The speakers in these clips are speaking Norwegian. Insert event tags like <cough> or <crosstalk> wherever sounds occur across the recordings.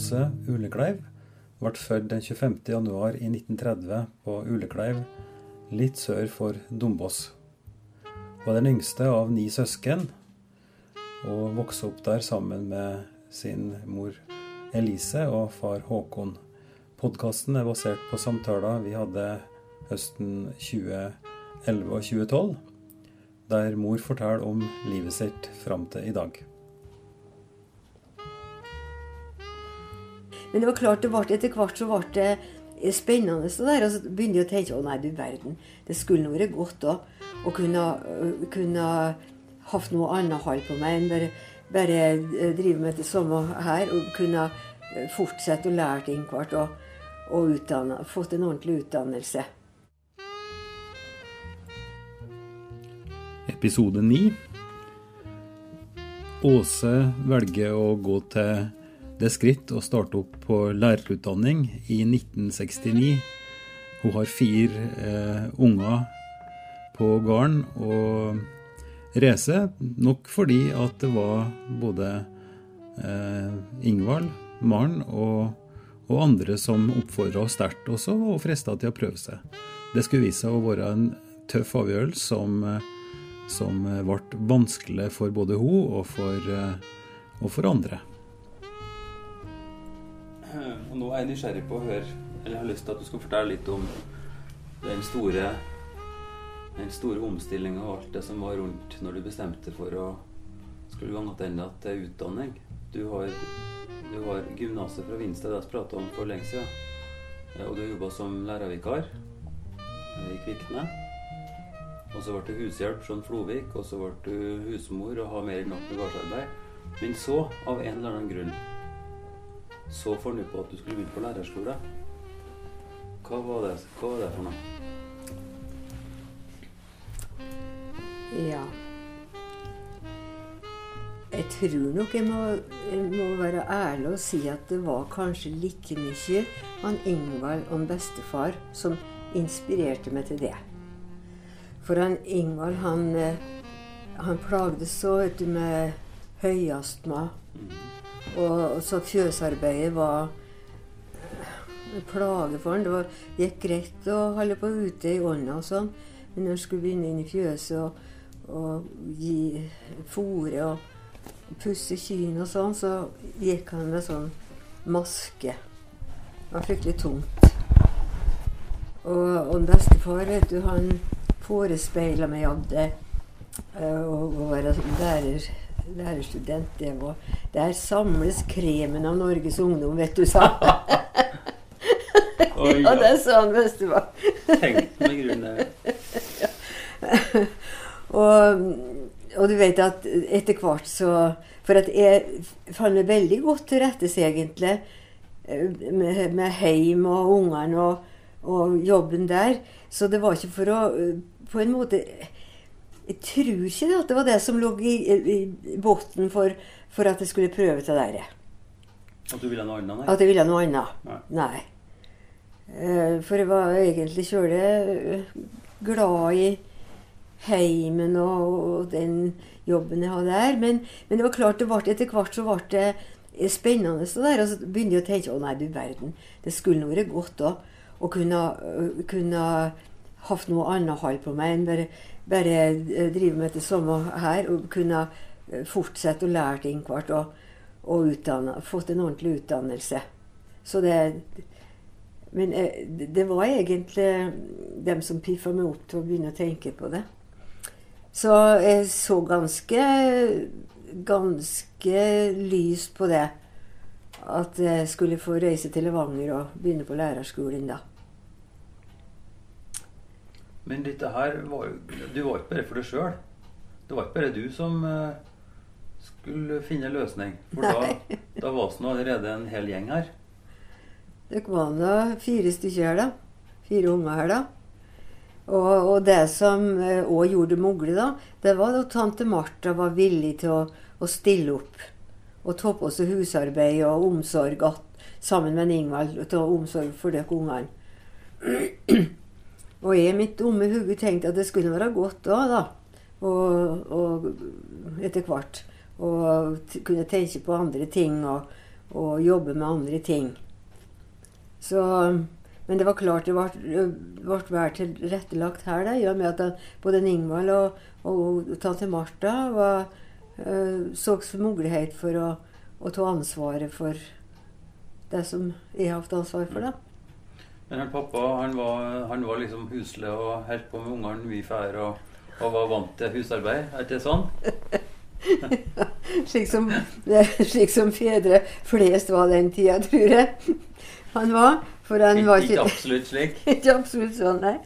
Åse Ulekleiv ble født den 25. i 1930 på Ulekleiv, litt sør for Dombås. Var den yngste av ni søsken, og vokste opp der sammen med sin mor Elise og far Håkon. Podkasten er basert på samtaler vi hadde høsten 2011 og 2012, der mor forteller om livet sitt fram til i dag. Men det var klart, det ble, etter hvert så ble det spennende. det der, Og så begynte jeg å tenke å nei, du verden, det skulle nå vært godt da, å kunne, kunne hatt noe annet hold på meg enn bare, bare drive med det samme her. Og kunne fortsette å lære ting hvert og, og utdanne, fått en ordentlig utdannelse. Episode 9. Åse velger å gå til det skritt å starte opp på lærerutdanning i 1969. Hun har fire eh, unger på gården og reiser, nok fordi at det var både eh, Ingvald, Maren og, og, andre som oppfordra sterkt også, og frista til å prøve seg. Det skulle vise seg å være en tøff avgjørelse som, som ble vanskelig for både hun og for, eh, og for andre. Og nå er jeg nysgjerrig på å høre Eller jeg har lyst til at du skal fortelle litt om den store den store omstillinga og alt det som var rundt når du bestemte for å skulle gå tilbake til utdanning. Du har, du har gymnaset fra Vinsted vi prata om for lenge siden. Og du har jobba som lærervikar i Kvikne. Og så ble du hushjelp som Flovik, og så ble du husmor og har mer enn nok med gardsarbeid. Men så, av en eller annen grunn, så fornøyd på at du skulle begynne på lærerskole. Hva var det, Hva var det for noe? Ja Jeg tror nok jeg må, jeg må, være ærlig og si at det var kanskje like mye han Ingvald og bestefar som inspirerte meg til det. For han Ingvald, han, eh, han plagdes så vet du, med høyastma. Mm. Og så fjøsarbeidet var plage for han. Det var, gikk greit å holde på ute i ånda og sånn. Men når han skulle begynne inn i fjøset og, og gi fôre og pusse kyrne og sånn, så gikk han med sånn maske. Det var fryktelig tungt. Og, og bestefar, vet du, han forespeila meg at det eh, å være lærer lærerstudent, det var Der samles kremen av Norges ungdom, vet du, sa <laughs> Oi, ja. det sa han bestefar. Tenk med grunn <laughs> og, og du vet at etter hvert så For at jeg fant meg veldig godt til rettes, egentlig, med, med heim og ungene og, og jobben der. Så det var ikke for å på en måte jeg tror ikke at det var det som lå i, i, bunnen for, for, at jeg skulle prøve til der. At du ville noe annet? Nei. At jeg ville noe annet. Nei. nei. Uh, for jeg var egentlig kjølig eh, glad i heimen og, den jobben jeg hadde der. Men, men det var klart det ble, etter hvert så ble det spennende. Så der, og så begynner jeg å tenke å nei, du verden, det skulle vært godt å kunne, kunne hatt noe annet hold på meg enn bare bare eh, drive med det samme her og kunne eh, fortsette å lære ting hvert og, og utdanne, fått en ordentlig utdannelse. Så det Men eh, det var egentlig dem som piffa meg opp til å begynne å tenke på det. Så jeg så ganske ganske lyst på det. At jeg skulle få reise til Levanger og begynne på lærerskolen da. Men dette her var jo Du var ikke bare for deg sjøl. Det var ikke bare du som uh, skulle finne løsning. For Nei. da, da var det allerede en hel gjeng her. Det var da fire stykker her, da. Fire unger her, da. Og, og det som òg uh, gjorde det mulig, da, det var at tante Martha var villig til å, å stille opp. Og ta på seg husarbeid og omsorg sammen med Ingvald. Ta omsorg for dere ungene. Og jeg mitt dumme hode tenkte at det skulle være godt da, da. Og, og etter hvert. Og kunne tenke på andre ting. Og, og jobbe med andre ting. Så, men det var klart det ble, ble vel tilrettelagt her, da, i og med at både Ingvald og, og, tante Martha var, så mulighet for å, å, ta ansvaret for det som jeg har hatt ansvar for. da. Men pappa han var, han var liksom huslig og holdt på med ungene mye før og, og, var vant til husarbeid? Er det sånn? <laughs> slik, som, <laughs> slik som fedre flest var den tida, tror jeg han var. For han var ikke, ikke absolutt slik? <laughs> ikke absolutt sånn, nei.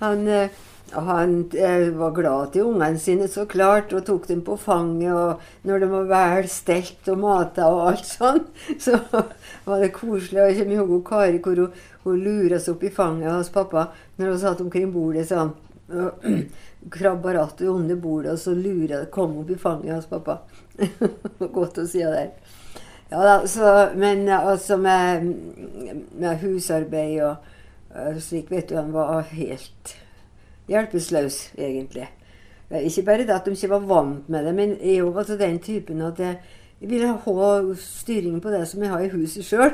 Han, eh, han eh, var glad til ungene sine, så klart, og tok dem på fanget. Og når de var vel stelt og mata og alt sånn, <laughs> så var det koselig. Og jeg kommer ihåg Kari hvor hun, hun lura seg opp i fanget hos pappa når hun satt omkring bordet sånn. Krabba rattet under bordet, og så lura kom opp i fanget hos pappa. <laughs> Godt å si det der. Ja da, så, men altså med, med husarbeid og uh, slik, vet du, han var helt hjelpeløs, egentlig. Ikke bare det at de ikke var vant med det, men jeg var til den typen at jeg ville ha styringen på det som jeg har i huset sjøl.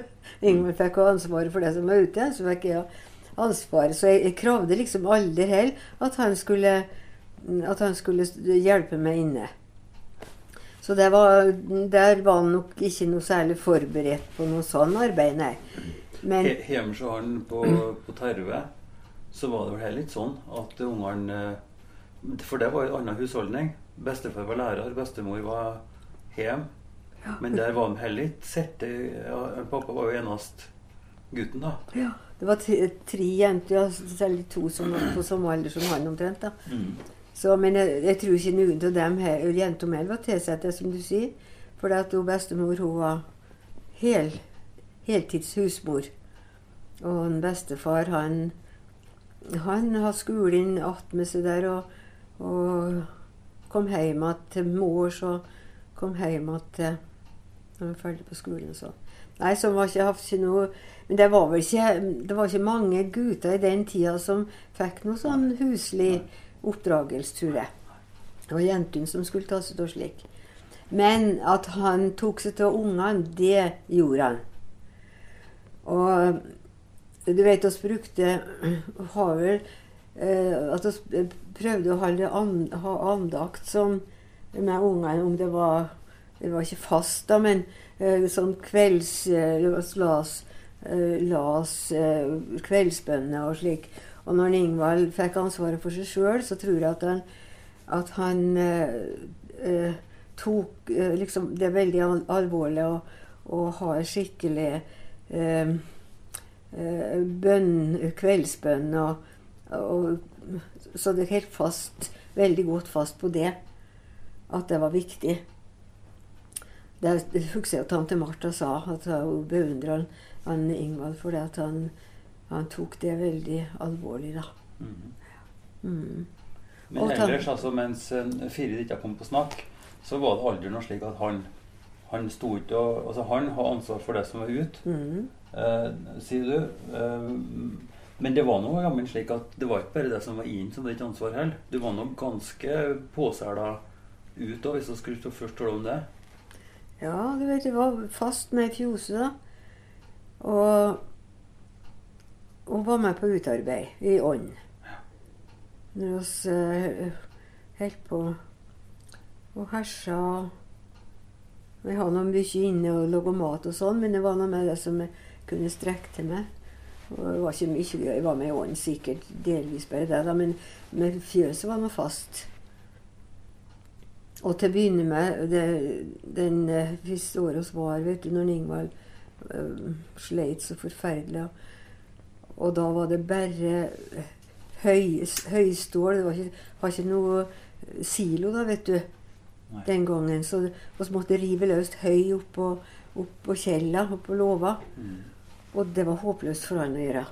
<laughs> Ingvild fikk ha ansvaret for det som var ute, så fikk jeg ansvaret. Så jeg, jeg kravde liksom aldri heller at han skulle, at han skulle hjelpe meg inne. Så det var, der var han nok ikke noe særlig forberedt på noe sånn arbeid, nei. Men Hjemme har han på, på Tarve så var det vel heller litt sånn at ungene For det var jo en annen husholdning. Bestefar var lærer, bestemor var hjem. Ja. Men der var de heller ikke sett ja, Pappa var jo eneste gutten, da. Ja. Det var tre jenter, ja, særlig to som var på samme alder som han omtrent. da. Mm. Så, men jeg, jeg, tror ikke noen av dem jentene heller var tilsatte, som du sier. For at hun bestemor hun var hel, heltidshusmor. Og en bestefar, han han hadde skolen attmed seg der og, og, kom hjem igjen til mors og kom hjem igjen til når han var ferdig på skolen. og sånn. Nei, så var ikke, ikke noe Men det var vel ikke, det var ikke mange gutter i den tida som fikk noe sånn huslig oppdragelse, tror jeg. Det var jentene som skulle ta seg av slik. Men at han tok seg av ungene, det gjorde han. Og du vet, vi brukte har vel eh, At vi prøvde å holde an, ha andakt som med ungene, om det var Det var ikke fast, da, men eh, sånn kvelds... Eh, las, eh, las eh, kveldsbønner og slik. Og når Ingvald fikk ansvaret for seg sjøl, så tror jeg at han, at han eh, eh, tok eh, liksom Det veldig al alvorlig å, å ha skikkelig eh, eh, bønn, kveldsbønn og, og, Så det helt fast, veldig godt fast på det. At det var viktig. Det, husker jeg at tante Martha sa, at hun beundra Ingvald for det at han han tok det veldig alvorlig, da. Mm. Mm. Men ellers, altså, mens Firid ikke kom på snakk, så var det aldri noe slik at han han sto ikke og altså Han har ansvar for det som var ute, mm. Eh, sier du. Eh, men det var noe gammelt slik at det var ikke bare det som var inn, som ikke ansvar heller. Du var nok ganske påsæla ut da, hvis du skulle først tale om det. Ja, du vet, det var fast med fjose, da. Og hun var med på utarbeid i ånd. Når vi uh, holdt på og hersa Vi hadde noe mye inne og laga mat og sånn, men det var noe med det som jeg kunne strekke til meg. Og det var ikke mye. Jeg var med i ånd, sikkert delvis bare det, da, men, med fjøset var nå fast. Og til å begynne med, det, den første året vi var, vet du, når Ingvald uh, sleit så forferdelig. Og, og da var det bare høy, høystål. Det var ikke, var ikke noe silo da, vet du. Nei. Den gangen. Så vi måtte rive løst høy oppå opp på kjella, oppå låva. Mm. Og det var håpløst for han å gjøre.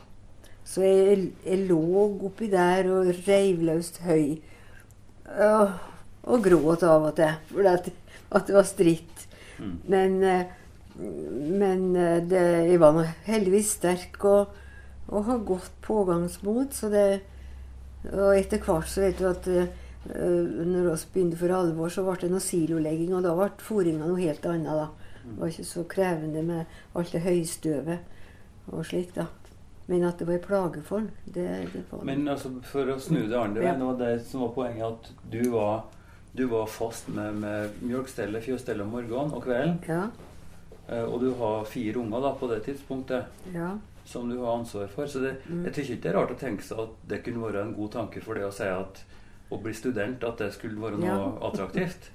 Så jeg, jeg lå oppi der og reiv løst høy. Og, og gråt av og til for at, at det var stritt. Mm. Men, eh, men eh, det, jeg var nå heldigvis sterk. og og har godt pågangsmot. Så det, og etter hvert så vet du at uh, når vi begynte for alvor, så ble det noe silolegging, og da ble fôringa noe helt annet. da. Det var ikke så krevende med alt det høystøvet og slik, da. Men at det var en plage for ham, det, det var Men altså, for å snu det andre veien, det var det som var poenget, at du var, du var fast med, med mjølkstellet, fjøsstellet om morgenen og kvelden. Ja. eh, Og du har fire unger da på det tidspunktet Ja. som du har ansvar for. Så det, Mm. jeg tykker ikke det er rart å tenke seg at det kunne være en god tanke for det å si at å bli student, at det skulle være noe Ja. <laughs> attraktivt.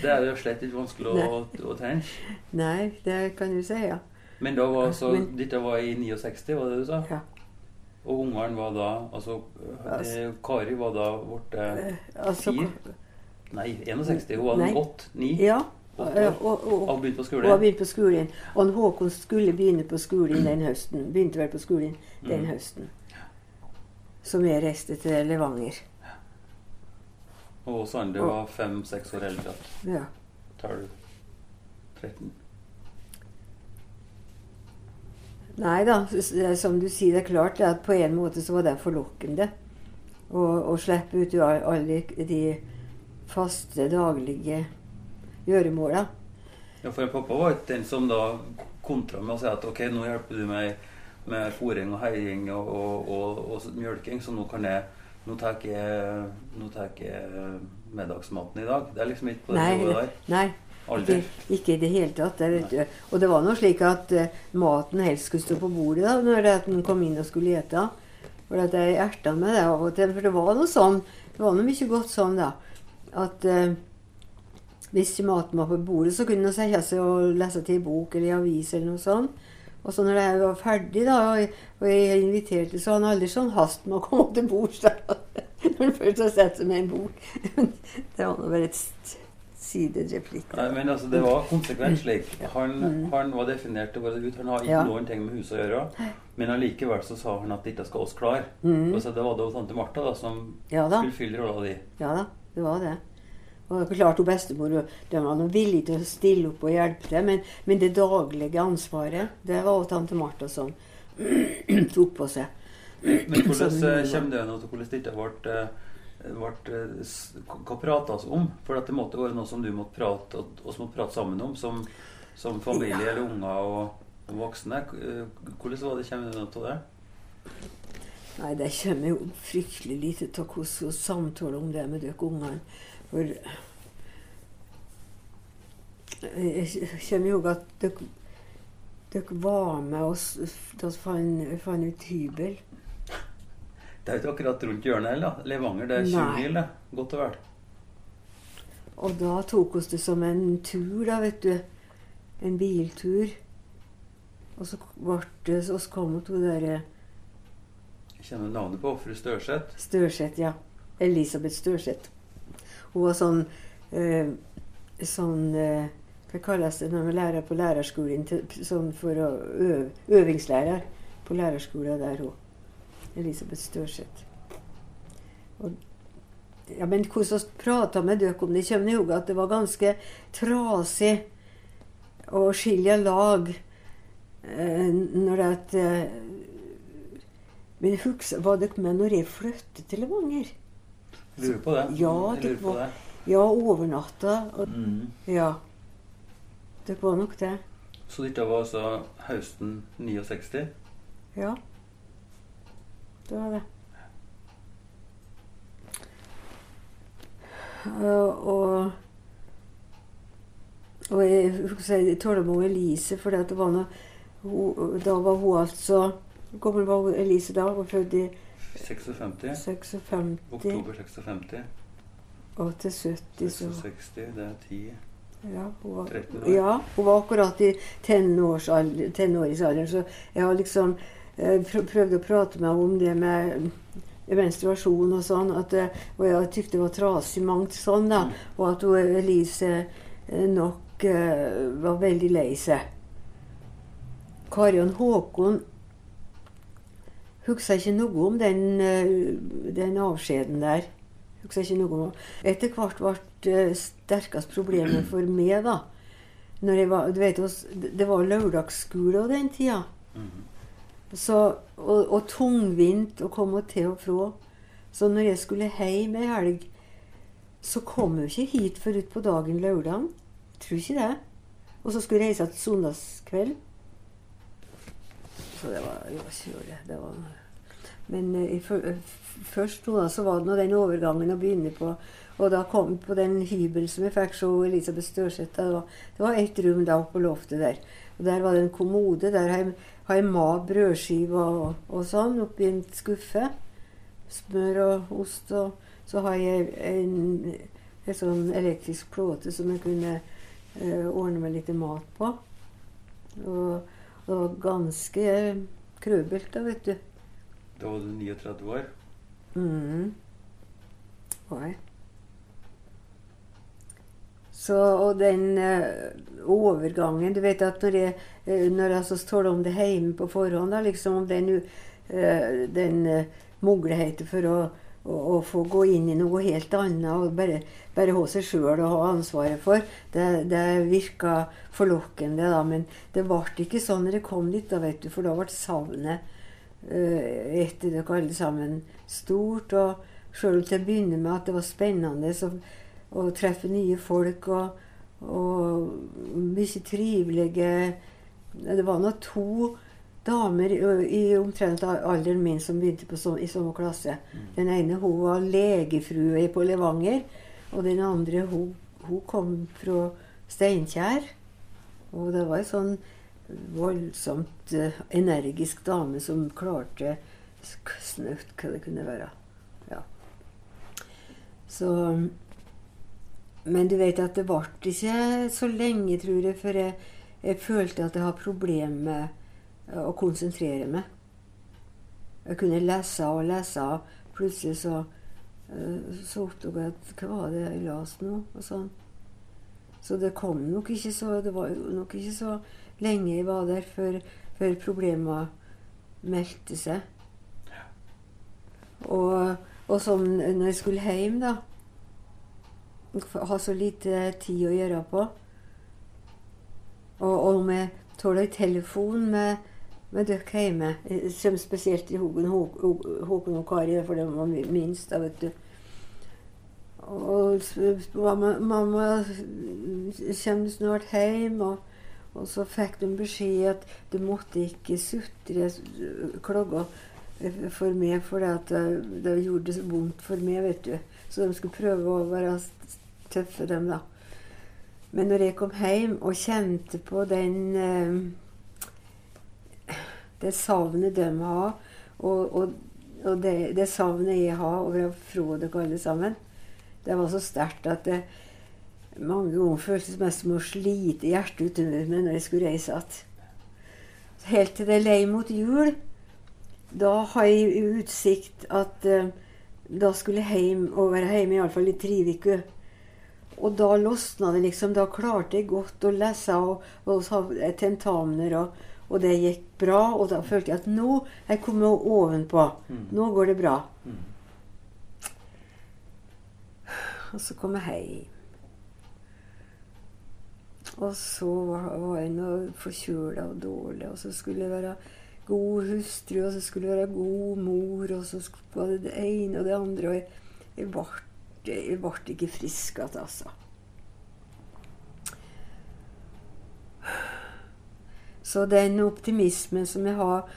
Det er jo slett ikke vanskelig å, å tenke. Nei, det kan du si, ja. Men da var så, Men- dette var i 69, var det du sa? ja. Og ungene var da Altså, eh, Kari var da blitt Eh, Altså, Fire? Nei, 61. Hun var Nei. åtte? Ni? Ja. Og, og, og, Og begynte på og har begynt på skolen. Og Håkon skulle begynne på skolen den høsten. Begynte vel på skolen den Mm. høsten. Så vi reiste til Levanger. Og Sande var fem-seks år eldre. Ja. Tar du 13? Nei da, som du sier, det er klart at på en måte så var det forlokkende. Å, slippe ut alle de faste, daglige gjøremåla. Ja, for pappa var ikke den som da kontra med å si at ok, nå hjelper du meg med fòring og heiing og, og, og, og mjølking, så nå kan jeg nå tar jeg, jeg middagsmaten i dag. Det er liksom ikke på det nivået der. nei Aldri. ikke, i det hele tatt. Vet du. Og det var nå slik at uh, maten helst skulle stå på bordet da, når den kom inn og skulle ete. For at jeg erta meg det av og til. For det var noe sånn, det var noe mye godt sånn, da. At uh, hvis maten var på bordet, så kunne en sette seg og lese til en bok eller i avis eller noe sånt. Og så når jeg var ferdig, da, og jeg, inviterte, så han aldri sånn hast med å komme til bords. <laughs> Når han først har sett seg med en bok. <laughs> Det var nå bare et sidereplikk. Nei, men altså, det var konsekvent slik. Han, Mm. han var definert til å være ut. Han har ikke Ja. noen ting med huset å gjøre. Men allikevel så sa han at dette skal oss klare. Mm. Og så det var da tante Martha da, som Ja da. skulle fylle rolla di. Ja da, det var det. Og klart hun bestemor de var nå villig til å stille opp og hjelpe til, men, men det daglige ansvaret, det var også tante Martha som <clears throat> tok på seg. Men <clears throat> hvordan Sånn, eh, kommer det nå til hvordan dette ble, ble eh, Hva prates om? For det måtte være noe som du måtte prate oss måtte prate sammen om, som, som familie eller unger og, og voksne. Eh, Hvordan var det kommer du til det? Nei, det kommer jo fryktelig lite av hvordan vi samtaler om det med dere ungene. For jeg kommer jo at dere, dere var med oss da vi fant ut hybel. Det er jo ikke akkurat rundt hjørnet heller. Levanger det er 20 Nei. mil. Godt og vel. Og da tok oss det som en tur, da, vet du. En biltur. Og så ble det Så kom hun to derre Jeg kjenner navnet på fru Størseth. Størseth, ja. Elisabeth Størseth. Hun var sånn øh, Sånn øh, Hva kalles det når man lærer på lærerskolen? Til, sånn for å øve, øvingslærer på lærerskolen der hun. Elisabeth Størseth. Ja, men hvordan vi prata med dere om det, kommer jeg ihåg at det var ganske trasig å skilje lag eh, når det at eh, Men husker, var dere med når jeg flyttet til Levanger? Lurer på det. Ja, dere var-. Ja, overnatta. Og, Mm. ja. Dere var nok det. Så dette var altså høsten 69? Ja. Det var det. Eh, og og jeg husker jeg talte med Elise, for det var noe hun, Da var hun altså Hvor gammel var hun, Elise da? Hun var født i 56? 56 Oktober 56. og til 70, så 66, det er 10 Ja, hun var, 13 år. ja, hun var akkurat i tenårsalder- tenåringsalderen, så jeg har liksom eh, prø- å prate med henne om det med menstruasjon og sånn. At, eh, og jeg tykte det var trasig mangt sånn, da. Og at hun, Elise eh, nok eh, var veldig lei seg. Karion Håkon husker ikke noe om den, den avskjeden der. Husker ikke noe om Etter hvert ble sterkest problemet for meg, da. Var, vet, det var lørdagsskole og den tida. Så, og, og tungvint å komme til og fra. Så når jeg skulle hjem ei helg, så kom jeg ikke hit før utpå dagen lørdag. Tror ikke det. Og så skulle jeg reise til søndagskveld. Så det var, det var kjølig. Det var men uh, først da, så var det nå den overgangen å begynne på. Og da kom vi på den hybelen som jeg fikk se Elisabeth Størseth. Det var, det var ett rom da på loftet der. Og der var det en kommode. Der har jeg, har jeg mat, brødskive og, og, sånn oppi en skuffe. Smør og ost. Og så har jeg en, en sånn elektrisk plåte som jeg kunne eh, ordne meg litt mat på. Og det var ganske krøbelt da, vet du. Da var du 39 år? Mm. Var jeg. Så, og den uh, overgangen Du vet at når jeg, uh, når jeg så står om det hjemme på forhånd, da, liksom om den, uh, den muligheten for å, å, å, få gå inn i noe helt annet og bare, bare ha seg sjøl å ha ansvaret for, det, det virka forlokkende, da. Men det ble ikke sånn når jeg kom dit, da, vet du, for da ble savnet etter dere alle sammen stort. Og sjøl om til å begynne med at det var spennende så å treffe nye folk og, og mye trivelige Det var nå to damer i omtrent alderen min som begynte på så, i samme klasse. Mm. Den ene hun var legefrue på Levanger. Og den andre hun, hun kom fra Steinkjer. Og det var ei sånn voldsomt uh, energisk dame som klarte snaut hva det kunne være. Ja. Så men du vet at det varte ikke så lenge, tror jeg, før jeg, jeg følte at jeg hadde problemer med eh, å konsentrere meg. Jeg kunne lese og lese. Plutselig så, uh, så opptok jeg at hva var det jeg leste nå? og sånn. Så det kom nok ikke så Det var nok ikke så lenge jeg var der før, før problemene meldte seg. Og, og sånn når jeg skulle hjem, da ha så lite tid å gjøre på. Og, og jeg tåler telefon med, med dere hjemme. Som spesielt i Håkon, Håkon og Kari, for de var minst. da, vet du. Og mamma, mamma kommer snart hjem. Og, og, så fikk de beskjed at du måtte ikke sutre klogga for meg, for det, det gjorde det vondt for meg, vet du. Så de skulle prøve å være tøffe, dem, da. Men når jeg kom hjem og kjente på den eh, Det savnet de har, og, og, og det, det, savnet jeg har over å fra dere alle sammen, det var så sterkt at det mange ganger føltes mest som å slite hjertet ut under meg når jeg skulle reise igjen. Helt til det lei mot jul. Da har jeg utsikt at eh, da skulle jeg hjem og være hjemme iallfall i tre uker. Og da losna det liksom. Da klarte jeg godt å lese og, og ha tentamener, og, og, det gikk bra. Og da følte jeg at nå er jeg kommet ovenpå. Mm. Nå går det bra. Mm. Og så kom jeg hjem. Og så var jeg nå forkjøla og dårlig, og så skulle jeg være god hustru, og så skulle jeg være god mor, og så var det det ene og det andre. Og jeg, ble ikke frisk igjen, altså. Så den optimismen som jeg har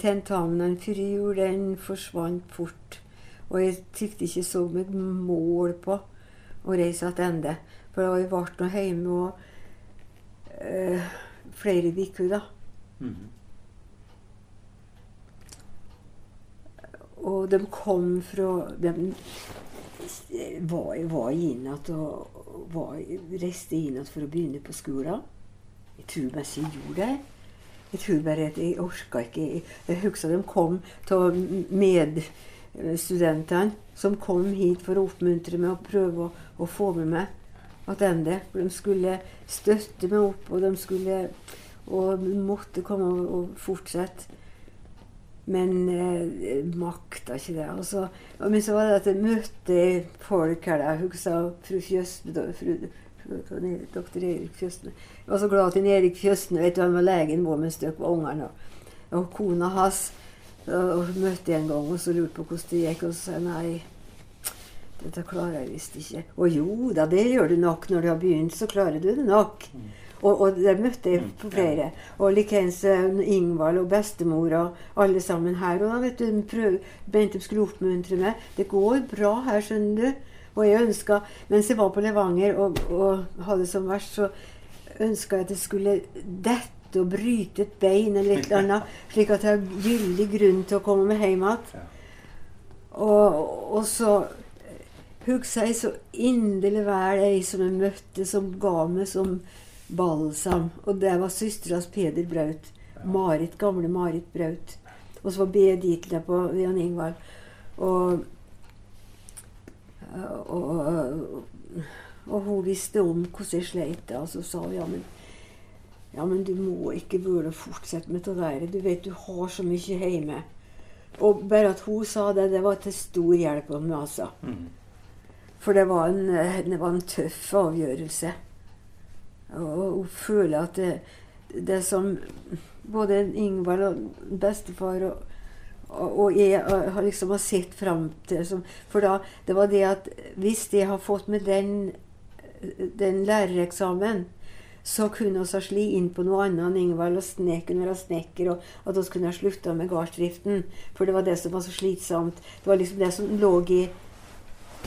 tentamenene før jul, den forsvant fort. Og jeg tykte ikke så meg mål på å reise tilbake. For jeg ble nå hjemme og, øh, flere uker, da. Mm -hmm. Og de kom fra de, var, var innat og var, reiste innat for å begynne på skolen. Jeg tror mest jeg gjorde det. Jeg tror bare at jeg orka ikke Jeg husker de kom av medstudentene som kom hit for å oppmuntre meg og prøve å, å få med meg tilbake. De skulle støtte meg opp, og de skulle og måtte komme og, og fortsette. Men eh, makta ikke det. Og så, men så var det at jeg møtte folk her. Jeg husker fru Fjøsne, doktor Erik Fjøsne. Jeg var så glad til Erik Fjøsne. vet du, Han var legen vår mens dere var ungene. Og, og kona hans og møtte en gang og så lurte på hvordan det gikk. Og så sa jeg nei, dette klarer jeg visst ikke. Og jo da, det gjør du nok. Når du har begynt, så klarer du det nok. Mm. Og, og der møtte jeg på flere. Og likeens eh, Ingvald og bestemor og alle sammen her. Og da vet du, prøv, Bente skulle oppmuntre meg. 'Det går bra her, skjønner du.' Og jeg ønska, mens jeg var på Levanger og, og hadde som verst, så ønska jeg at jeg skulle dette og bryte et bein eller et eller annet, slik at jeg har gyldig grunn til å komme meg hjem igjen. Og, og så husker jeg så inderlig vel ei som jeg møtte, som ga meg som balsam. Og det var søstera Peder Braut. Marit, gamle Marit Braut. Og så var Benedicte på Jan Ingvald. Og, og, og, og hun visste om hvordan jeg sleit. Og så sa hun ja, men ja, men du må ikke burde fortsette med det der. Du vet du har så mye hjemme. Og bare at hun sa det, det var til stor hjelp for meg, altså. Mm. For det var en, det var en tøff avgjørelse. Og hun føler at det, det som både Ingvald og bestefar og, og, og jeg har liksom har sett fram til som, For da, det var det at hvis jeg har fått med den, den lærereksamen, så kunne vi ha sli inn på noe annet enn Ingvald og Sne kunne være snekker, og at vi kunne ha slutta med gardsdriften. For det var det som var så slitsomt. Det var liksom det som lå i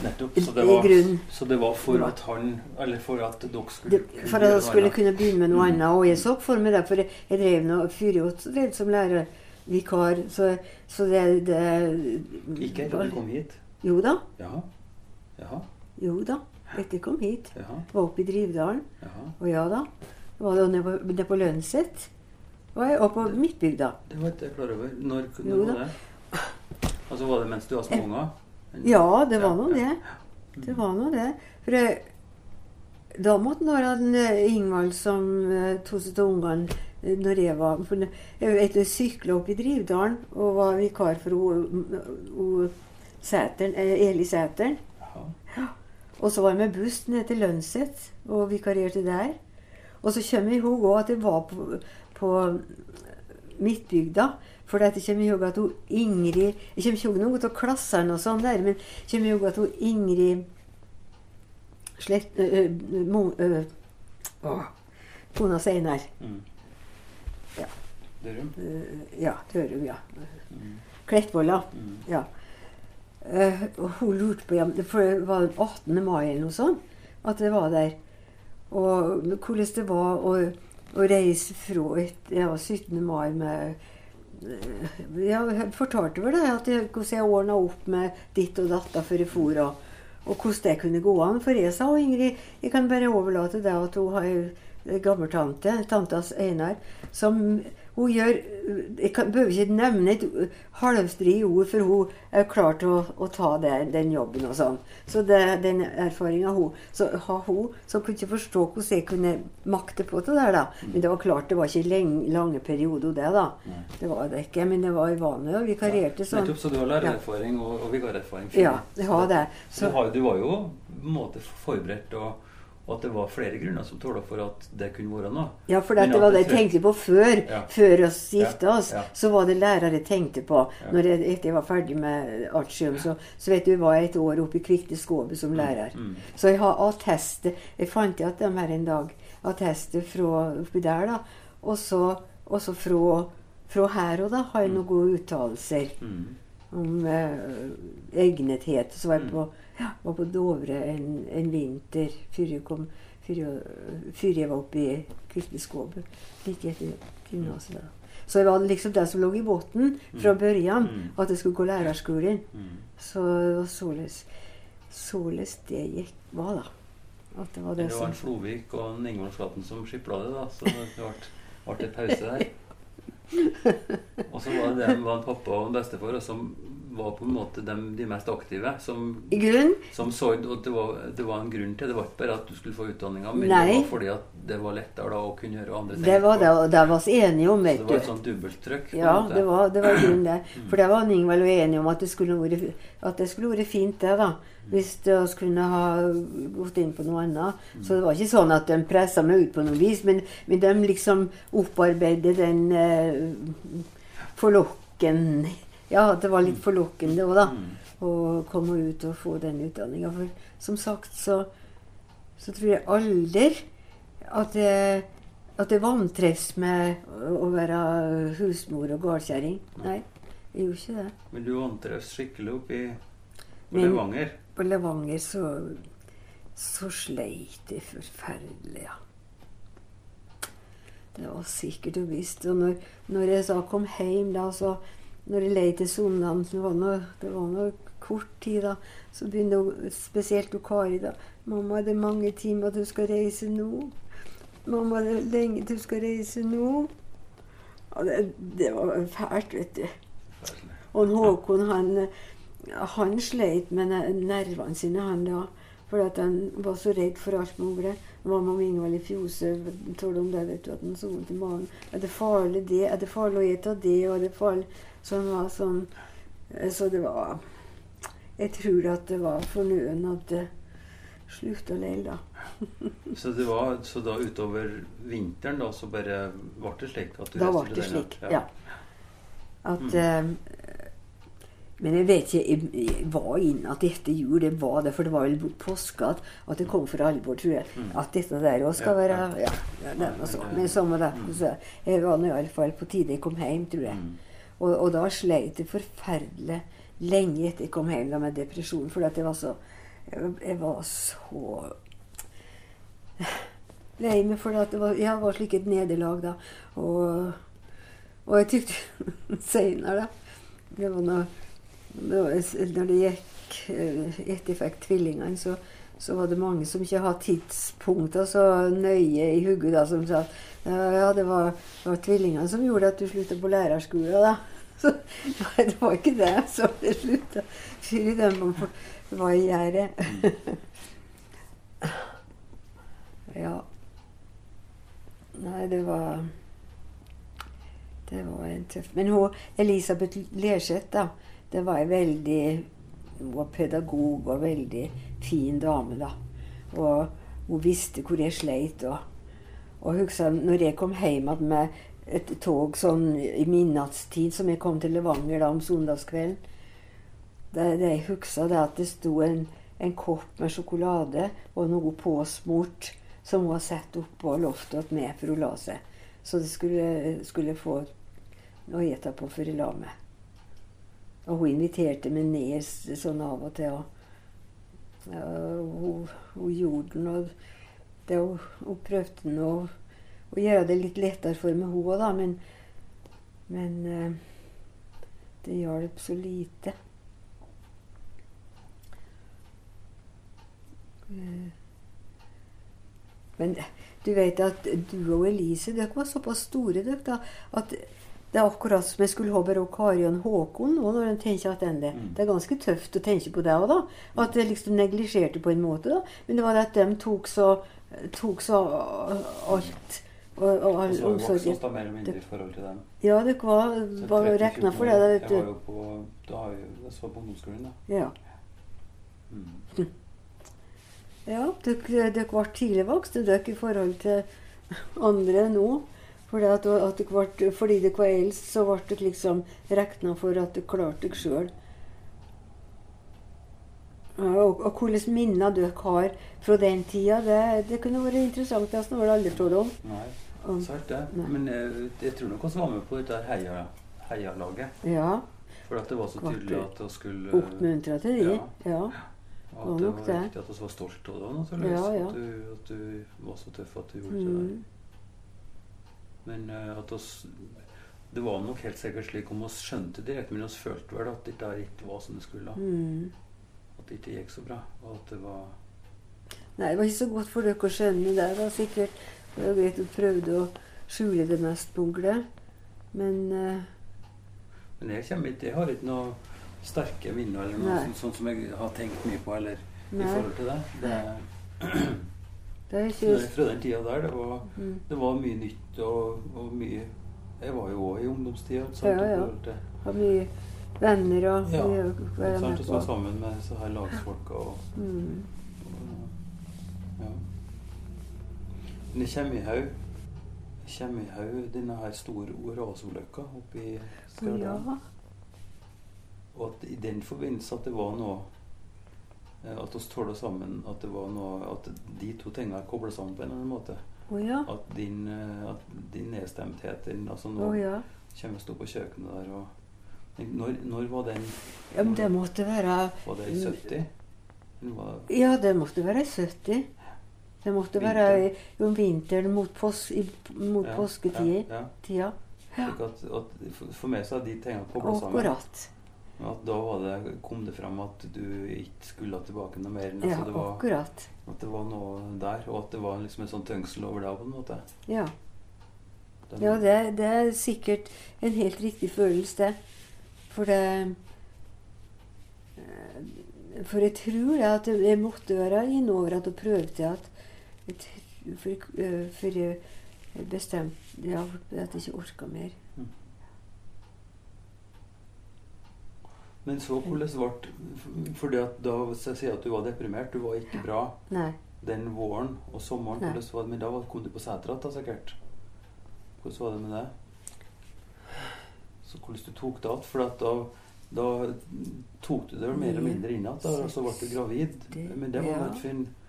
Nettopp. Så det, var, så det var for at han Eller for at dere skulle det, For at jeg skulle kunne begynne med noe Mm. annet. Og jeg så for meg det, for jeg, drev nå Furujot drev som lærervikar, så, så det, det Ikke etter du kom hit? Jo da. Jaha. Jaha. Jo da. Etter jeg kom hit. Jaha. Var oppe i Drivdalen. Jaha. Og ja da. Var det nede på, nede på Lønset. Var jeg oppe på Midtbygda. Det var ikke jeg klar over. Når, kunne når da. var det? Altså Var det mens du var små unger? Ja, det var nå det. Det var nå det. For det, da måtte når han eh, Ingvald som eh, tok seg av ungene eh, når jeg var Jeg vet, jeg opp i Drivdalen og var vikar for Sæteren, eh, Eli Sæteren. Og så var jeg med buss ned til Lønset og vikarierte der. Og så kommer jeg ihåg òg at jeg var på, på Midtbygda. For det kommer ihåg at hun Ingrid Jeg kommer ikke ihåg noe av klassene og sånn der, men jeg kommer ihåg at hun Ingrid Slett... ø, ø, mo, ø, å, Kona Steinar. Mm. Ja. Dørum? Ja, Dørum, ja. Mm. Klettvolla. Mm. Ja. Og hun lurte på ja, For det var den 18. mai eller noe sånt at det var der. Og hvordan det var å, å reise fra et, ja, 17. mai med Jeg fortalte vel det, at jeg, hvordan jeg ordna opp med ditt og datt for jeg for. Og, og hvordan det kunne gå an. For jeg sa og Ingrid, jeg kan bare overlate det at hun har ei gammeltante, tantas Einar, som hun gjør Jeg kan, behøver ikke nevne et halvstri ord, for hun er klar til å, å ta det, den jobben og sånn. Så det, den erfaringa hun Så har hun som kunne ikke forstå hvordan jeg kunne makte på det der, da. Men det var klart, det var ikke lenge, lange perioder, det, da. Nei. Det var det ikke. Men det var uvanlig. Og vikarierte sånn. Nettopp, så du har lærererfaring og, og vikarerfaring. Ja, jeg har det. Så Så, du, har, du var jo på en måte forberedt, og, og at det var flere grunner som tåla for at det kunne være noe. ja, for det var det jeg tenkte på før. Ja. Før oss gifta oss. ja. Så var det lærere jeg tenkte på. Ja. Når jeg, etter jeg var ferdig med artium, så, så vet du, var jeg et år oppe i Kvikte Skåbe som lærer. Mm. Så jeg har attester. Jeg fant igjen dem her en dag. Attester fra oppi der, da. Og så, fra, fra her og da har jeg noen gode uttalelser Mm. om eh, egnethet. Så var jeg Mm. på, ja, var på Dovre en, en vinter før jeg, kom, før jeg, før jeg var oppe i Kvikte Like etter gymnaset. Så det var liksom det som lå i bunnen fra Mm. børjan, Mm. at jeg skulle gå lærerskolen. Mm. Så det var således, således det gikk var, da. At det var det, Det var en Flovik og en Ingvald Flaten som skipla det, da. Så det ble, ble en pause der. <laughs> Og så var det, det var en pappa og en bestefar som var på en måte de, de mest aktive. Som, som så at det var, det var en grunn til det. var ikke bare at du skulle få utdanninga, men Nei. det var fordi at det var lettere da å kunne gjøre andre ting. Det var det, og det var vi enige om, Så det var et sånt dobbelttrykk. Ja, det var, det var grunn det. For det var Ingvald og enige om at det skulle vært, at det skulle vært fint, det, da. Hvis vi kunne ha gått inn på noe annet. Så det var ikke sånn at de pressa meg ut på noe vis, men, men de liksom opparbeidet den eh, forlokken Ja, det var litt forlokkende òg, da. Mm. Å komme ut og få den utdanninga. For som sagt så, så tror jeg aldri at jeg at jeg vantrives med å være husmor og gårdkjerring. Nei, jeg gjorde ikke det. Men du vantrives skikkelig på Men- Levanger? På Levanger så, så sleit jeg forferdelig, ja. Det var sikkert og visst. Og når, når jeg så kom hjem, da, så Når jeg leide til Sondan, det var noe kort tid, da, så begynte hun, spesielt hun Kari da 'Mamma, det er mange timer du skal reise nå.' 'Mamma, det er lenge du skal reise nå.' Det, det var fælt, vet du. Og Håkon han, han sleit med nervene sine, han da. For at han var så redd for alt mulig. Var med Ingvald i Fjose talte om det, vet du, at han så vondt i magen. Er det farlig det? Er det farlig å ete det? Og er det farlig Så han var sånn eh, Så det var Jeg tror at det var fornøyen at det slutta å leile, da. <laughs> Så, det var, så da utover vinteren da, så bare ble det slik? at du Da ble det slik, ja. ja. At eh, Men jeg vet ikke jeg, var inne at dette jul, det var det, for det var vel påske at, at det kom for alvor, tror jeg. Mm. At dette der òg skal være ja. Ja, det var så. Men samme det. Mm. Så jeg var nå iallfall på tide jeg kom hjem, tror jeg. Mm. Og, og da sleit jeg forferdelig lenge etter jeg kom hjem da, med depresjon. For at jeg var så Jeg, var så lei meg for at det var, jeg var slik et nederlag da. Og, og jeg tykte <laughs> seinere, da Det var var- når det gikk eh, Etter jeg fikk tvillingene, så, så var det mange som ikke hadde tidspunkter så nøye i hodet, som sa ja, det var, det var tvillingene som gjorde at du slutta på lærerskolen, da. <laughs> Så nei, det var ikke det som det slutta. Fyr i den var i gjerdet. <laughs> ja. Nei, det var Det var en tøff Men hun, Elisabeth Lerseth, da, det var ei veldig var pedagog og veldig fin dame, da. Og hun visste hvor jeg sleit. Og, og husker når jeg kom hjem igjen med et tog sånn i midnattstid, som jeg kom til Levanger da om søndagskvelden det, det jeg husker, det at det sto en, en kopp med sjokolade og noe påsmurt som hun hadde satt oppå loftet hos meg for hun la seg. Så det skulle, skulle få å ete på før jeg la meg. Og hun inviterte meg ned sånn av og til. Og, hun, hun gjorde og det, hun, hun prøvde å gjøre det litt lettere for meg, hun òg, da. Men, men eh, det hjalp så lite. Eh, Men du vet at du og Elise dere var såpass store dere da, at det er akkurat som jeg skulle ha bare Kari og Håkon nå når en tenker tilbake. Mm. Det er ganske tøft å tenke på det òg, da. At jeg liksom neglisjerte på en måte. da. Men det var det at de tok så, tok så alt. Og, og Og og så har vi vokst oss da mer eller mindre i forhold til dem. Ja, dere var, var regna for 14 det, da, vet Jeg var jo på, da har jeg, jeg så på ungdomsskolen, da. Ja. Mm. Ja, dere, ble tidlig voksne dere i forhold til andre nå. Fordi, at, at dere ble, fordi dere var eldst, så ble dere liksom regna for at dere klarte dere sjøl. Og, og hvilke minner dere har fra den tida, det, det kunne vært interessant. Det har det aldri trodd om. Nei, sant det. Nei. Men jeg, jeg tror nok vi var med på dette heia, heialaget. Ja. For at det var så tydelig at vi skulle Oppmuntra til de. Ja. Ja. Og var at det nok var det. viktig at vi var stolte av det. naturligvis. Ja, ja. At, du, at du var så tøff at du gjorde det der. Men eh, at oss, det var nok helt sikkert slik om vi skjønte direkte, men vi følte vel at dette ikke var som det skulle. Mm. At det ikke gikk så bra. Og at det var Nei, det var ikke så godt for dere å skjønne det. Det var sikkert det var greit å prøvde å skjule det mest mulig. Men uh... Men jeg, kommer ikke, jeg har ikke noe sterke minner eller noe sånt, sånt som jeg har tenkt mye på eller i forhold til det. det <clears throat> det er fra, den tida der, det var, mm. det var mye nytt og, og mye Jeg var jo òg i ungdomstida. Ja, ja. Har mye venner og Ja, mye å være Sant, med og så sammen med så her lagsfolka og, Mm. og Ja. Men det kommer i haug. Kommer i haug denne her store rasulykka oppe i Stjørdal. Ja. Og at i den forbindelse at det var noe at oss tåler sammen at det var noe At de to tingene er kobla sammen på en eller annen måte. Oh, ja. At din, eh, at din nedstemthet din, altså Nå Nå ja. kommer jeg stå på kjøkkenet der og når, når var den ja. Men det måtte være Var det i 70? Var det Ja, det måtte være i 70. Det måtte være i, om vinteren mot, pos, i, mot Ja, påsketida. Ja, ja. At, for meg så er de tingene kobla sammen. Akkurat. At da var det, kom det fram at du ikke skulle tilbake noe mer. Ja, Altså det var, akkurat. at det var noe der, og at det var liksom en sånn tøngsel over deg på en måte. Ja. Den- Ja, det, det er sikkert en helt riktig følelse, det. For det eh, For jeg tror at jeg måtte være innover at jeg prøvde at for, eh, for jeg bestemte ja, at jeg ikke orka mer. Men så hvordan ble Fordi at da jeg sier at du var deprimert, du var ikke bra Nei. den våren og sommeren. Nei. Hvordan var det, men da kom du på setra da, sikkert. Hvordan var det med det? Så hvordan du tok det igjen? For da, da tok du det vel mer eller mindre inn igjen, og så ble du gravid. Men det var man ikke finne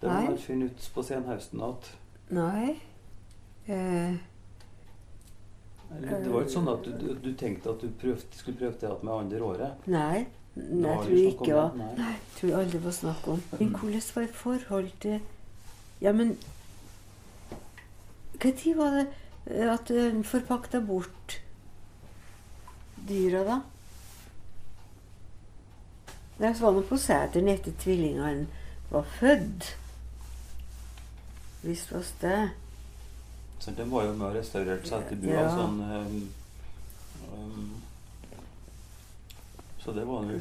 det var man finne ut på senhøsten igjen. Nei. Eh, Det var ikke sånn at du, du, tenkte at du prøvde, skulle prøve det igjen med andre året? nei. Det Nei, jeg tror ikke det, nei. Nei, tror jeg aldri var snakk om. Men Mm. hvordan var forhold til Ja, men Når var det eh, at en forpakta bort dyra, da? Det var nå på seteren etter tvillingene var født. Visst var det. Så den var jo med og restaurerte seg til bua. Ja. Sånn, um, um, så det var vel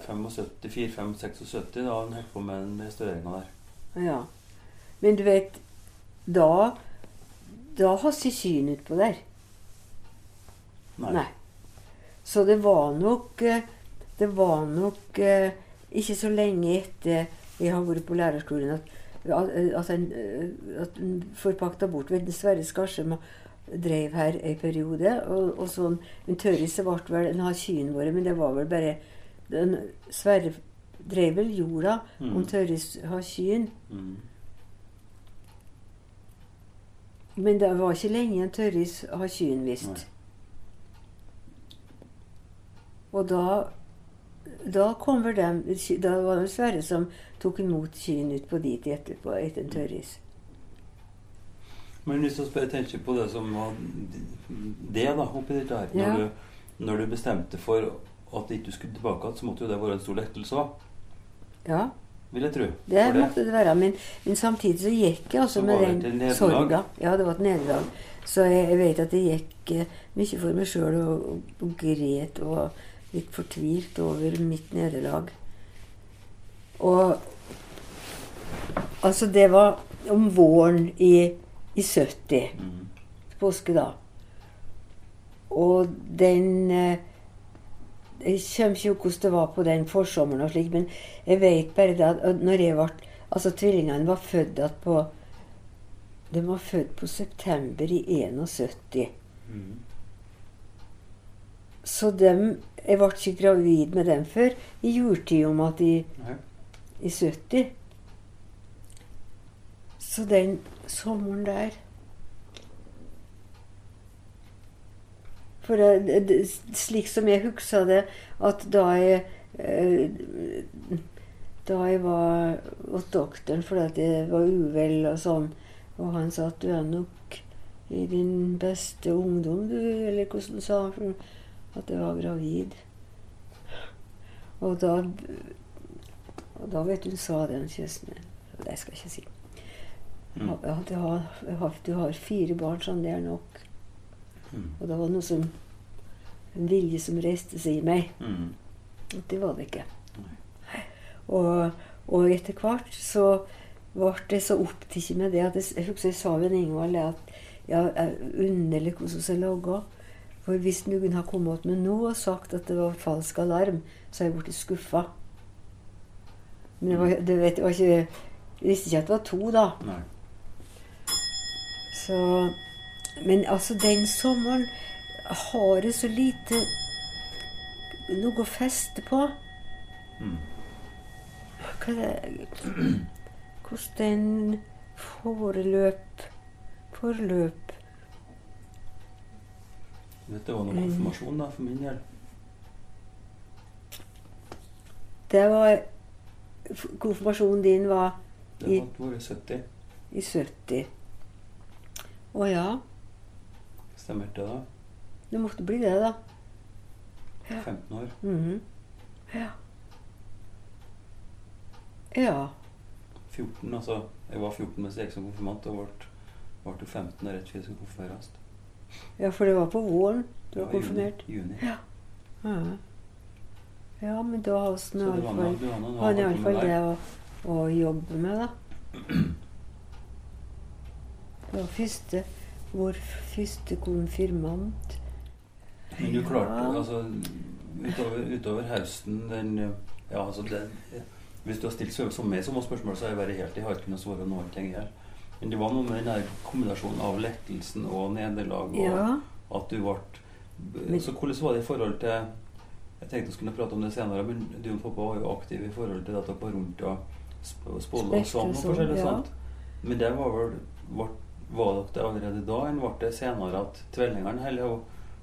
74-76 da han holdt på med den restaureringa der. Ja. Men du vet, da Da har ikke syn utpå der. Nei. Så det var nok eh, Det var nok eh, ikke så lenge etter jeg har vært på lærerskolen at, at, han, en, eh, at en forpakta bort ved Sverre Skarsheim drev her en periode. Og, og sånn, En tørris ble vel En av kyrne våre, men det var vel bare den, Sverre drev vel jorda Mm. om tørris har kyrne. Mm. Men det var ikke lenge en tørris har kyrne, visst. Og da da kommer de, da var det Sverre som tok imot kyrne ut på dit etterpå, etter en tørris. Men hvis vi bare tenker på det som var det da, oppi dette her Ja. når, du, når du bestemte for at ikke du skulle tilbake igjen, så måtte jo det være en stor lettelse òg, Ja, vil jeg tro. det det måtte det være. Men, men samtidig så gikk jeg altså med den sorga. Ja, det var et nederlag. Så jeg, jeg vet at det gikk eh, mye for meg sjøl og, og, og gret og litt fortvilt over mitt nederlag. Og altså, det var om våren i, i 70. Mm. påske, da. Og den eh, Jeg kommer ikke hvordan det var på den forsommeren, og slik, men jeg vet bare det at når jeg ble Altså, tvillingene var født at på De var født på september i 71. Mm. Så dem, jeg ble ikke gravid med dem før. I juletid om at i, i 70. Så den sommeren der. For det, det, slik som jeg husker det, at da jeg eh, Da jeg var hos doktoren fordi at jeg var uvel og sånn, og han sa at du er nok i din beste ungdom, du, eller hvordan han sa for at jeg var gravid. Og da og da vet du, sa den kjøsne Det skal jeg ikke si. Mm. Ja, du, har, jeg har, du har fire barn, sånn det er nok. Mm. Og det var noe som En vilje som reiste seg i meg. Mm. Og det var det ikke. Og, og etter hvert så ble jeg så opptatt med det at jeg, jeg husker jeg sa ved Ingvald at ja, jeg underlig hvordan jeg laga. For hvis noen har kommet med noe og sagt at det var falsk alarm, så hadde jeg blitt skuffa. Men det var, det vet, det var ikke, jeg visste ikke at det var to, da. Nei. Så, men altså, den sommeren har jeg så lite noe å feste på. Mm. hva det, Hvordan den foreløp Forløp Dette var noe konfirmasjon da, for min del. Det var Konfirmasjonen din var Det var vært 70. i 70. Å ja. Stemmer det da? Det måtte bli det, da. 15 år. Mhm. Ja. Ja. 14, altså. Jeg var 14 mens jeg gikk som konfirmant, og ble, ble 15 da rett før jeg skulle konfirmeres. Ja, for det var på våren du var var konfirmert. Juni. Ja. Ja, ja men da har vi iallfall iallfall det å, å jobbe med, da. Det var første Vår første konfirmant. Men du klarte Ja. altså utover, utover høsten den Ja, altså den Hvis du har stilt så, så meg som spørsmål, så har jeg vært helt Jeg har ikke kunnet svare noen ting her. Men det var noe med den kombinasjonen av lettelsen og nederlag, og Ja. at du ble Så hvordan var det i forhold til Jeg tenkte vi skulle prate om det senere, men du og pappa var jo aktive i forhold til at dere var rundt og sp- spådde og sånn og forskjellig ja. sånt. Men det var vel var, var det allerede da, enn ble det senere at jo-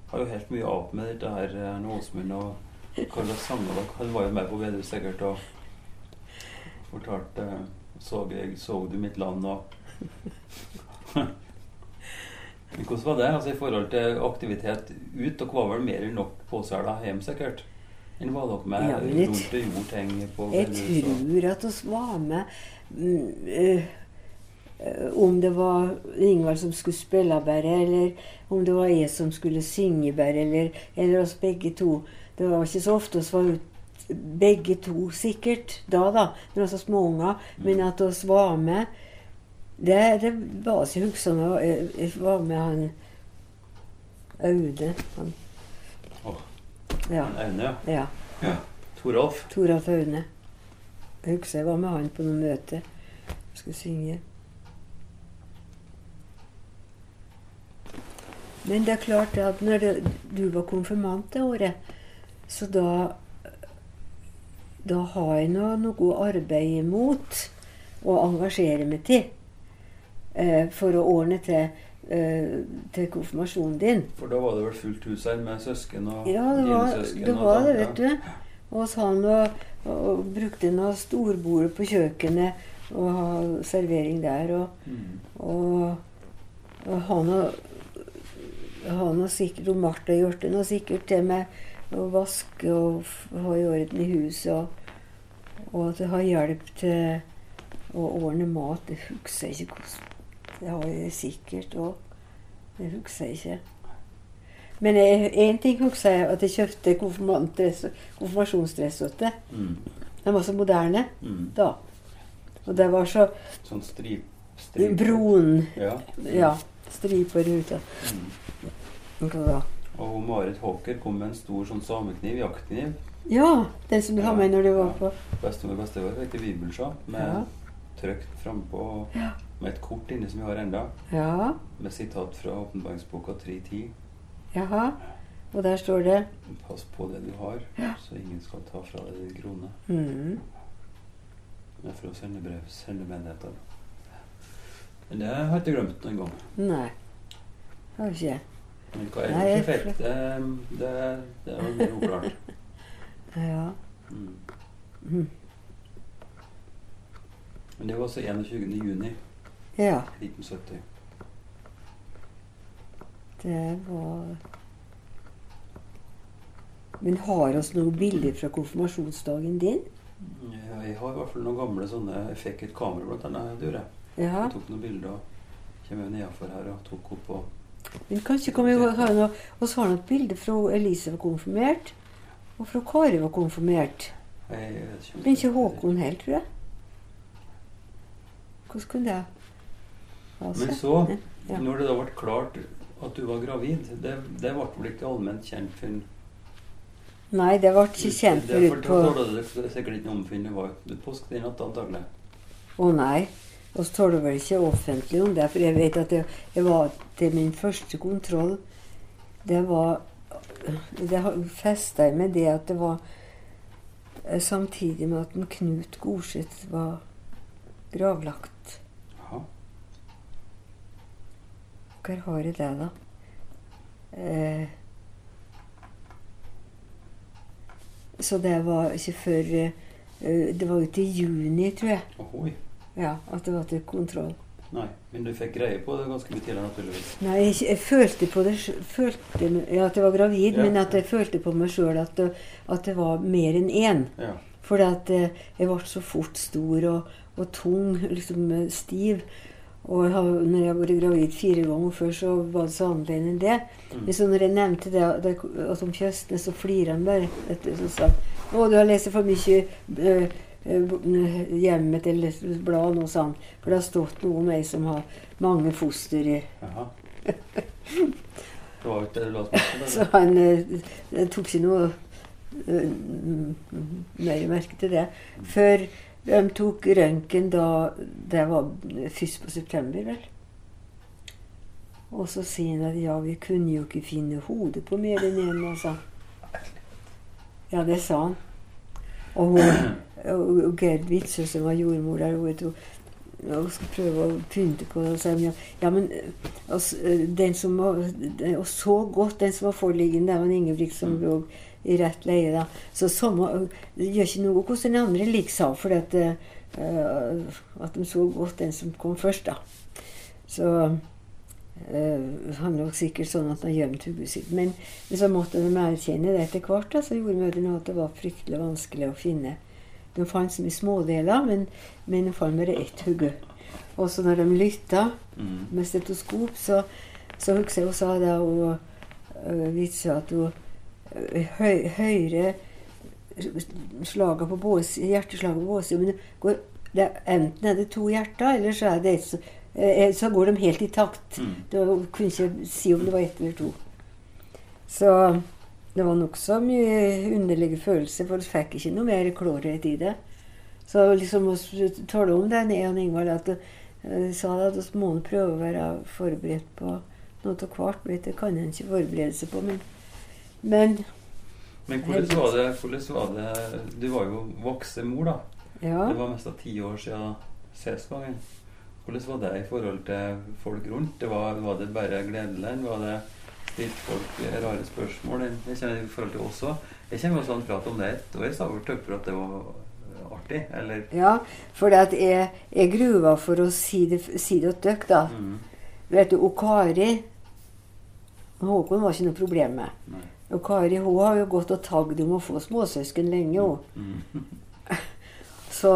har jo helt mye av med dette her eh, Åsmund og hva slags sanger Han var jo med på Vedus sikkert og fortalte eh, så, jeg, så du mitt land og hvordan var det altså i forhold til aktivitet ut? Dere var vel mer enn nok påsela hjem, sikkert? Enn var dere med Ja, rundt og gjorde ting på Jeg tror at vi var med mm, eh, Om det var Ingvald som skulle spille bare, eller om det var jeg som skulle synge bare, eller, eller oss begge to. Det var ikke så ofte vi var ute begge to, sikkert, da, da, når vi var småunger. Men at vi var med Det, det var ikke husker jeg. Jeg- Jeg var med han Aude. Han, Oh. ja. Aune, ja. ja. Toralf. Toralf Aune. Jeg husker jeg var med han på noe møte. Skulle synge. Men det er klart at når det, du var konfirmant det året, så da Da har jeg nå noe å arbeide mot og engasjere meg til. Eh, for å ordne til, eh, til konfirmasjonen din. For da var det vel fullt hus her med søsken og Ja, det dine var søsken det, og var det vet du. Og så han og, og brukte noe storbordet på kjøkkenet og ha servering der. Og, Mm. og, og han og han og sikkert og Martha gjorde noe sikkert til med å vaske og ha i orden i huset. Og, og at det har hjelp til å ordne mat. Det husker jeg ikke hvordan. Det har jeg sikkert òg. Det husker jeg ikke. Men én ting husker jeg, at jeg kjøpte konfirmasjonsdress til. Mm. Den var så moderne Mm. da. Og det var så Sånn strip... strip. Broen Ja. Ja. Striper ut. og- Mm. og da. Og Marit Håker kom med en stor sånn samekniv, jaktkniv. Ja, den som du har med når du var Ja. på Bestemor og bestefar heter Bibelsja, med Ja. trykt frampå Ja. Med et kort inne som vi har enda, Ja, med sitat fra åpenbaringsboka 3.10. jaha. Og der står det Pass på det du har, så ingen skal ta fra deg din krone. mm, Det er fra sendebrev, sendemenigheter. Men det har jeg ikke glemt noen gang. Nei. Har du ikke? Men hva Nei, det jeg fikk, det, det, det var mer uklart. <laughs> Ja. Mm. Mm. Men det var altså 21. juni ja. 1970. Det var Men har vi noen bilder fra konfirmasjonsdagen din? Ja, Jeg har i hvert fall noen gamle sånne Jeg fikk et kamera blant annet, jeg. Ja. Jeg tok noen bilder og kom nedenfor her og tok opp og Men kanskje kan vi ha noe Vi har vi et bilde fra Elise var konfirmert, og fra Kari var konfirmert. jeg, jeg Men ikke Håkon helt, tror jeg. Hvordan kunne det ha Men så, Ja. når det da ble klart at du var gravid, det, det ble vel ikke allment kjent før Nei, det ble ikke kjent for før ut på fortalte sikkert ikke om før det var påske den natta, antagelig. Å nei. Og så taler vel ikke offentlig om det, for jeg vet at jeg, jeg var til min første kontroll Det var Det festa jeg med det at det var eh, samtidig med at en Knut Gorseth var gravlagt. Jaha. Hva har jeg det, da? Eh, så det var ikke før eh, Det var ute i juni, tror jeg, Ohoi. ja, at det var til kontroll. Nei, men du fikk greie på det ganske mye tidligere, naturligvis. Nei, jeg, jeg følte på det sj- følte, ja, at jeg var gravid, Ja. men at jeg følte på meg sjøl at, det- at det var mer enn én. Ja. Fordi at eh, jeg ble så fort stor og, og tung, liksom eh, stiv. Og når jeg har vært gravid fire ganger før, så var det så annerledes enn det. Mm. Men så når jeg nevnte det det at om Kjøstnes, så flirer han bare. Så sa han å, du har lest for mye eh, eh, Hjemmet eller blad, noe sånt. For det har stått noe om meg som har mange foster Jaha. Så han eh, tok ikke noe eh, mm, mer merke til det. Før de tok røntgen da Det var først på september, vel. Og så sier han at ja, vi kunne jo ikke finne hodet på mer enn én, altså. Ja, det sa han. Og hun, og Gerd Witzøe, som var jordmor der, hun, og skulle prøve å pynte på det. Og sa ja, ja, men altså, den som var, Og så godt, den som var foreliggende, det var en Ingebrigt som Mm. I rett leie. da. Så samme, det gjør ikke noe hvordan den andre lik sa, for at, uh, at de så godt den som kom først, da. Så uh, han lå sikkert sånn at han gjemt hodet sitt. Men, men så måtte de erkjenne det etter hvert. da, Så gjorde mødrene at det var fryktelig vanskelig å finne. De fant så mye smådeler, men, men de fant bare ett hode. Og så når de lytta Mm. med stetoskop, så, så husker jeg hun sa det, og uh, vitsa at hun høy, høyre slaget på bås, hjerteslaget på båse, men det går, det er, enten er det to hjerter, eller så, det så, eh, så går de helt i takt. Mm. Da kunne ikke si om det var ett eller to. Så det var nokså mye underlige følelser, for vi fikk ikke noe mer klarhet i det. Så liksom å tale om det, jeg og Ingvald, at uh, sa det, at vi må prøve å være forberedt på noe av hvert. Det kan en ikke forberede seg på, men, men Men hvordan var, det, hvordan var det Du var jo voksen mor, da. ja. Det var nesten ti år siden sist gang. Hvordan var det i forhold til folk rundt? Det var, var det bare gledelig? Var det stilt folk rare spørsmål? Jeg kjenner i forhold til oss også. Jeg kjenner også han prat om det et år. Jeg sa vel at det var artig. Eller ja for jeg, jeg gruva for å si det, si det til dere, da. mm, Vet du, og Kari Håkon var ikke noe problem med. Nei. Og Kari hun har jo gått og tagd om å få småsøsken lenge. Hun. Mm, Så,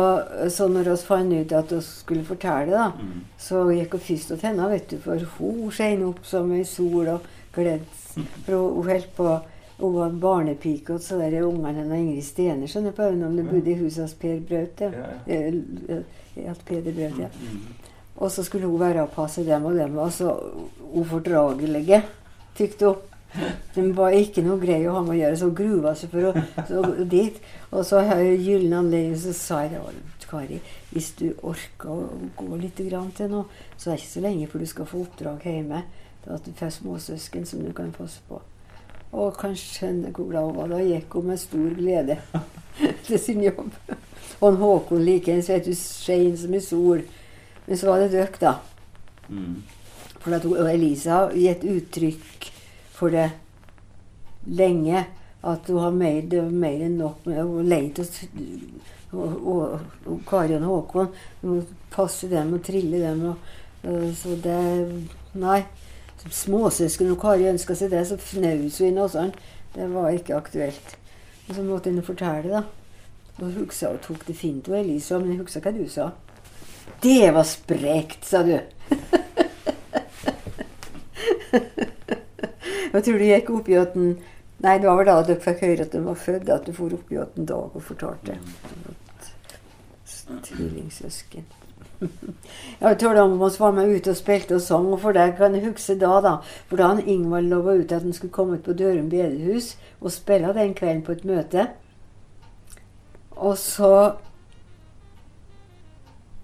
så når vi fant ut at vi skulle fortelle, da, mm, så gikk hun først til henne, vet du, for hun skein opp som ei sol og gleds. For hun, holdt på Hun var barnepike og så der ungene hennes Ingrid Stener, skjønner på øynene om det bodde i huset hos Per Braut. Ja. Ja. Eh, eh, Peder Braut, ja. mm, Og så skulle hun være og passe dem, og dem var så ufordragelige, tykte hun. <laughs> De var ikke noe grei å ha med å gjøre, så gruva seg for å så dit. Og så har jeg gyllen anledning, så sa jeg til Kari, hvis du orker å gå litt grann til nå, så er det ikke så lenge før du skal få oppdrag hjemme. Det at du får småsøsken som du kan passe på. Og kan skjønne hvor glad hun var. Da gikk hun med stor glede <laughs> til sin jobb. Og en Håkon likeens, vet du, skein som i sol. Men så var det døkk, da. mm, For at Elisa har gitt uttrykk for det lenge. At hun har mer, det var mer enn nok med å leie til og, og, og Kari og Håkon. Hun passer dem og triller dem. Og, så det Nei. Småsøsken og Kari ønska seg det, så fnaus hun i nesen. Det var ikke aktuelt. Og så måtte hun fortelle, da. Og huksa og tok det fint, og Elisa, men jeg huksa hva du sa. Det var sprekt, sa du. <laughs> Jeg tror du gikk opp i at den Nei, det var vel da dere fikk høre at den var født, at du for opp i at en dag og fortalte. Tvillingsøsken. Jeg tror om oss var med ute og spilte og sang, og for deg kan jeg huske da, da. For da han Ingvald lova ut at han skulle komme ut på Dørum bedehus og spille den kvelden på et møte. Og så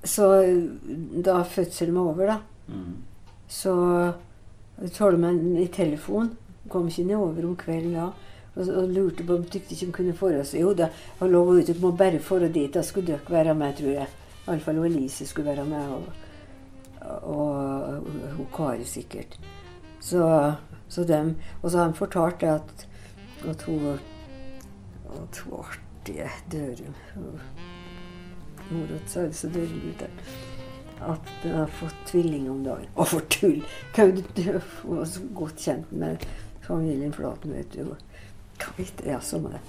Så da fødselen var over, da, mm, så talte meg i telefon. Kom ikke nedover om kvelden da. Og, og lurte på om tykte ikke de kunne få oss. Jo da, hun lå ute. må bare få dit. Da skulle dere være med, tror jeg. Iallfall Elise skulle være med. Og, og, og Kari sikkert. Så, så dem, og så har han fortalt at, at hun at hun artige Dørum Mor sa så Dørum at jeg har fått tvilling om dagen. Og for tull! Jeg var så godt kjent med familien Flaten, vet du. Hva vet jeg, samme det.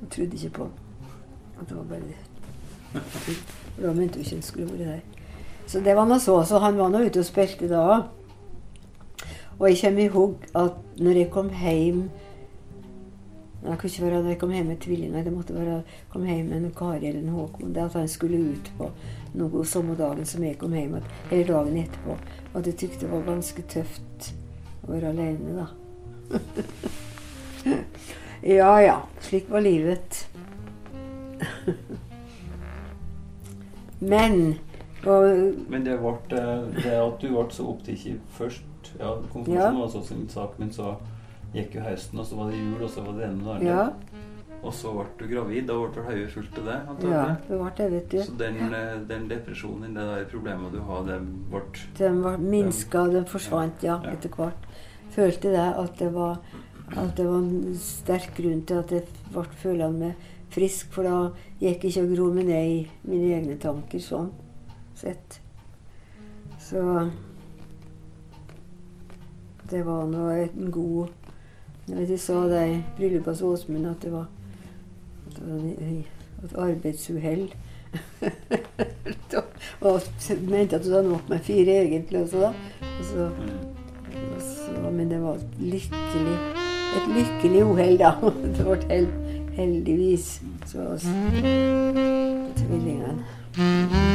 Hun trodde ikke på at det var bare det. For da mente hun ikke hun skulle vært der. Så det var nå så. Så han var nå ute og spilte da. Og jeg kommer i hugg at når jeg kom hjem Det kunne ikke være da jeg kom hjem med tvillinger. Det måtte være kom hjem med en Kari eller en Håkon. Det at han skulle ut på noe samme dagen som jeg kom hjem, eller dagen etterpå. At jeg tykte det var ganske tøft å være alene, da. <laughs> ja ja. Slik var livet. <laughs> Men og, Men det, ble, det at du ble så opptatt først ja, Konfirmasjonen ja. var så sin sak, men så gikk jo høsten, og så var det jul, og så var det ene og det ja. Og så ble du gravid. Da ble hodet fullt av det? Antagelig. Ja, det ble det, vet du. Så den, ja. den depresjonen, det der problemet du har, det ble Den ble minska, den forsvant, ja, ja, etter hvert. Følte det at det var at det var en sterk grunn til at jeg ble følende meg frisk, for da gikk jeg ikke og gro meg ned i mine egne tanker sånn sett. Så det var nå en god Jeg vet jeg sa det i bryllupet hos Åsmund var, at det var et arbeidsuhell. <laughs> og mente at hun hadde nok med fire egentlig også, da. Og så, og så, men det var lykkelig, et lykkelig uhell, da. <laughs> det ble held, heldigvis så tvillingene.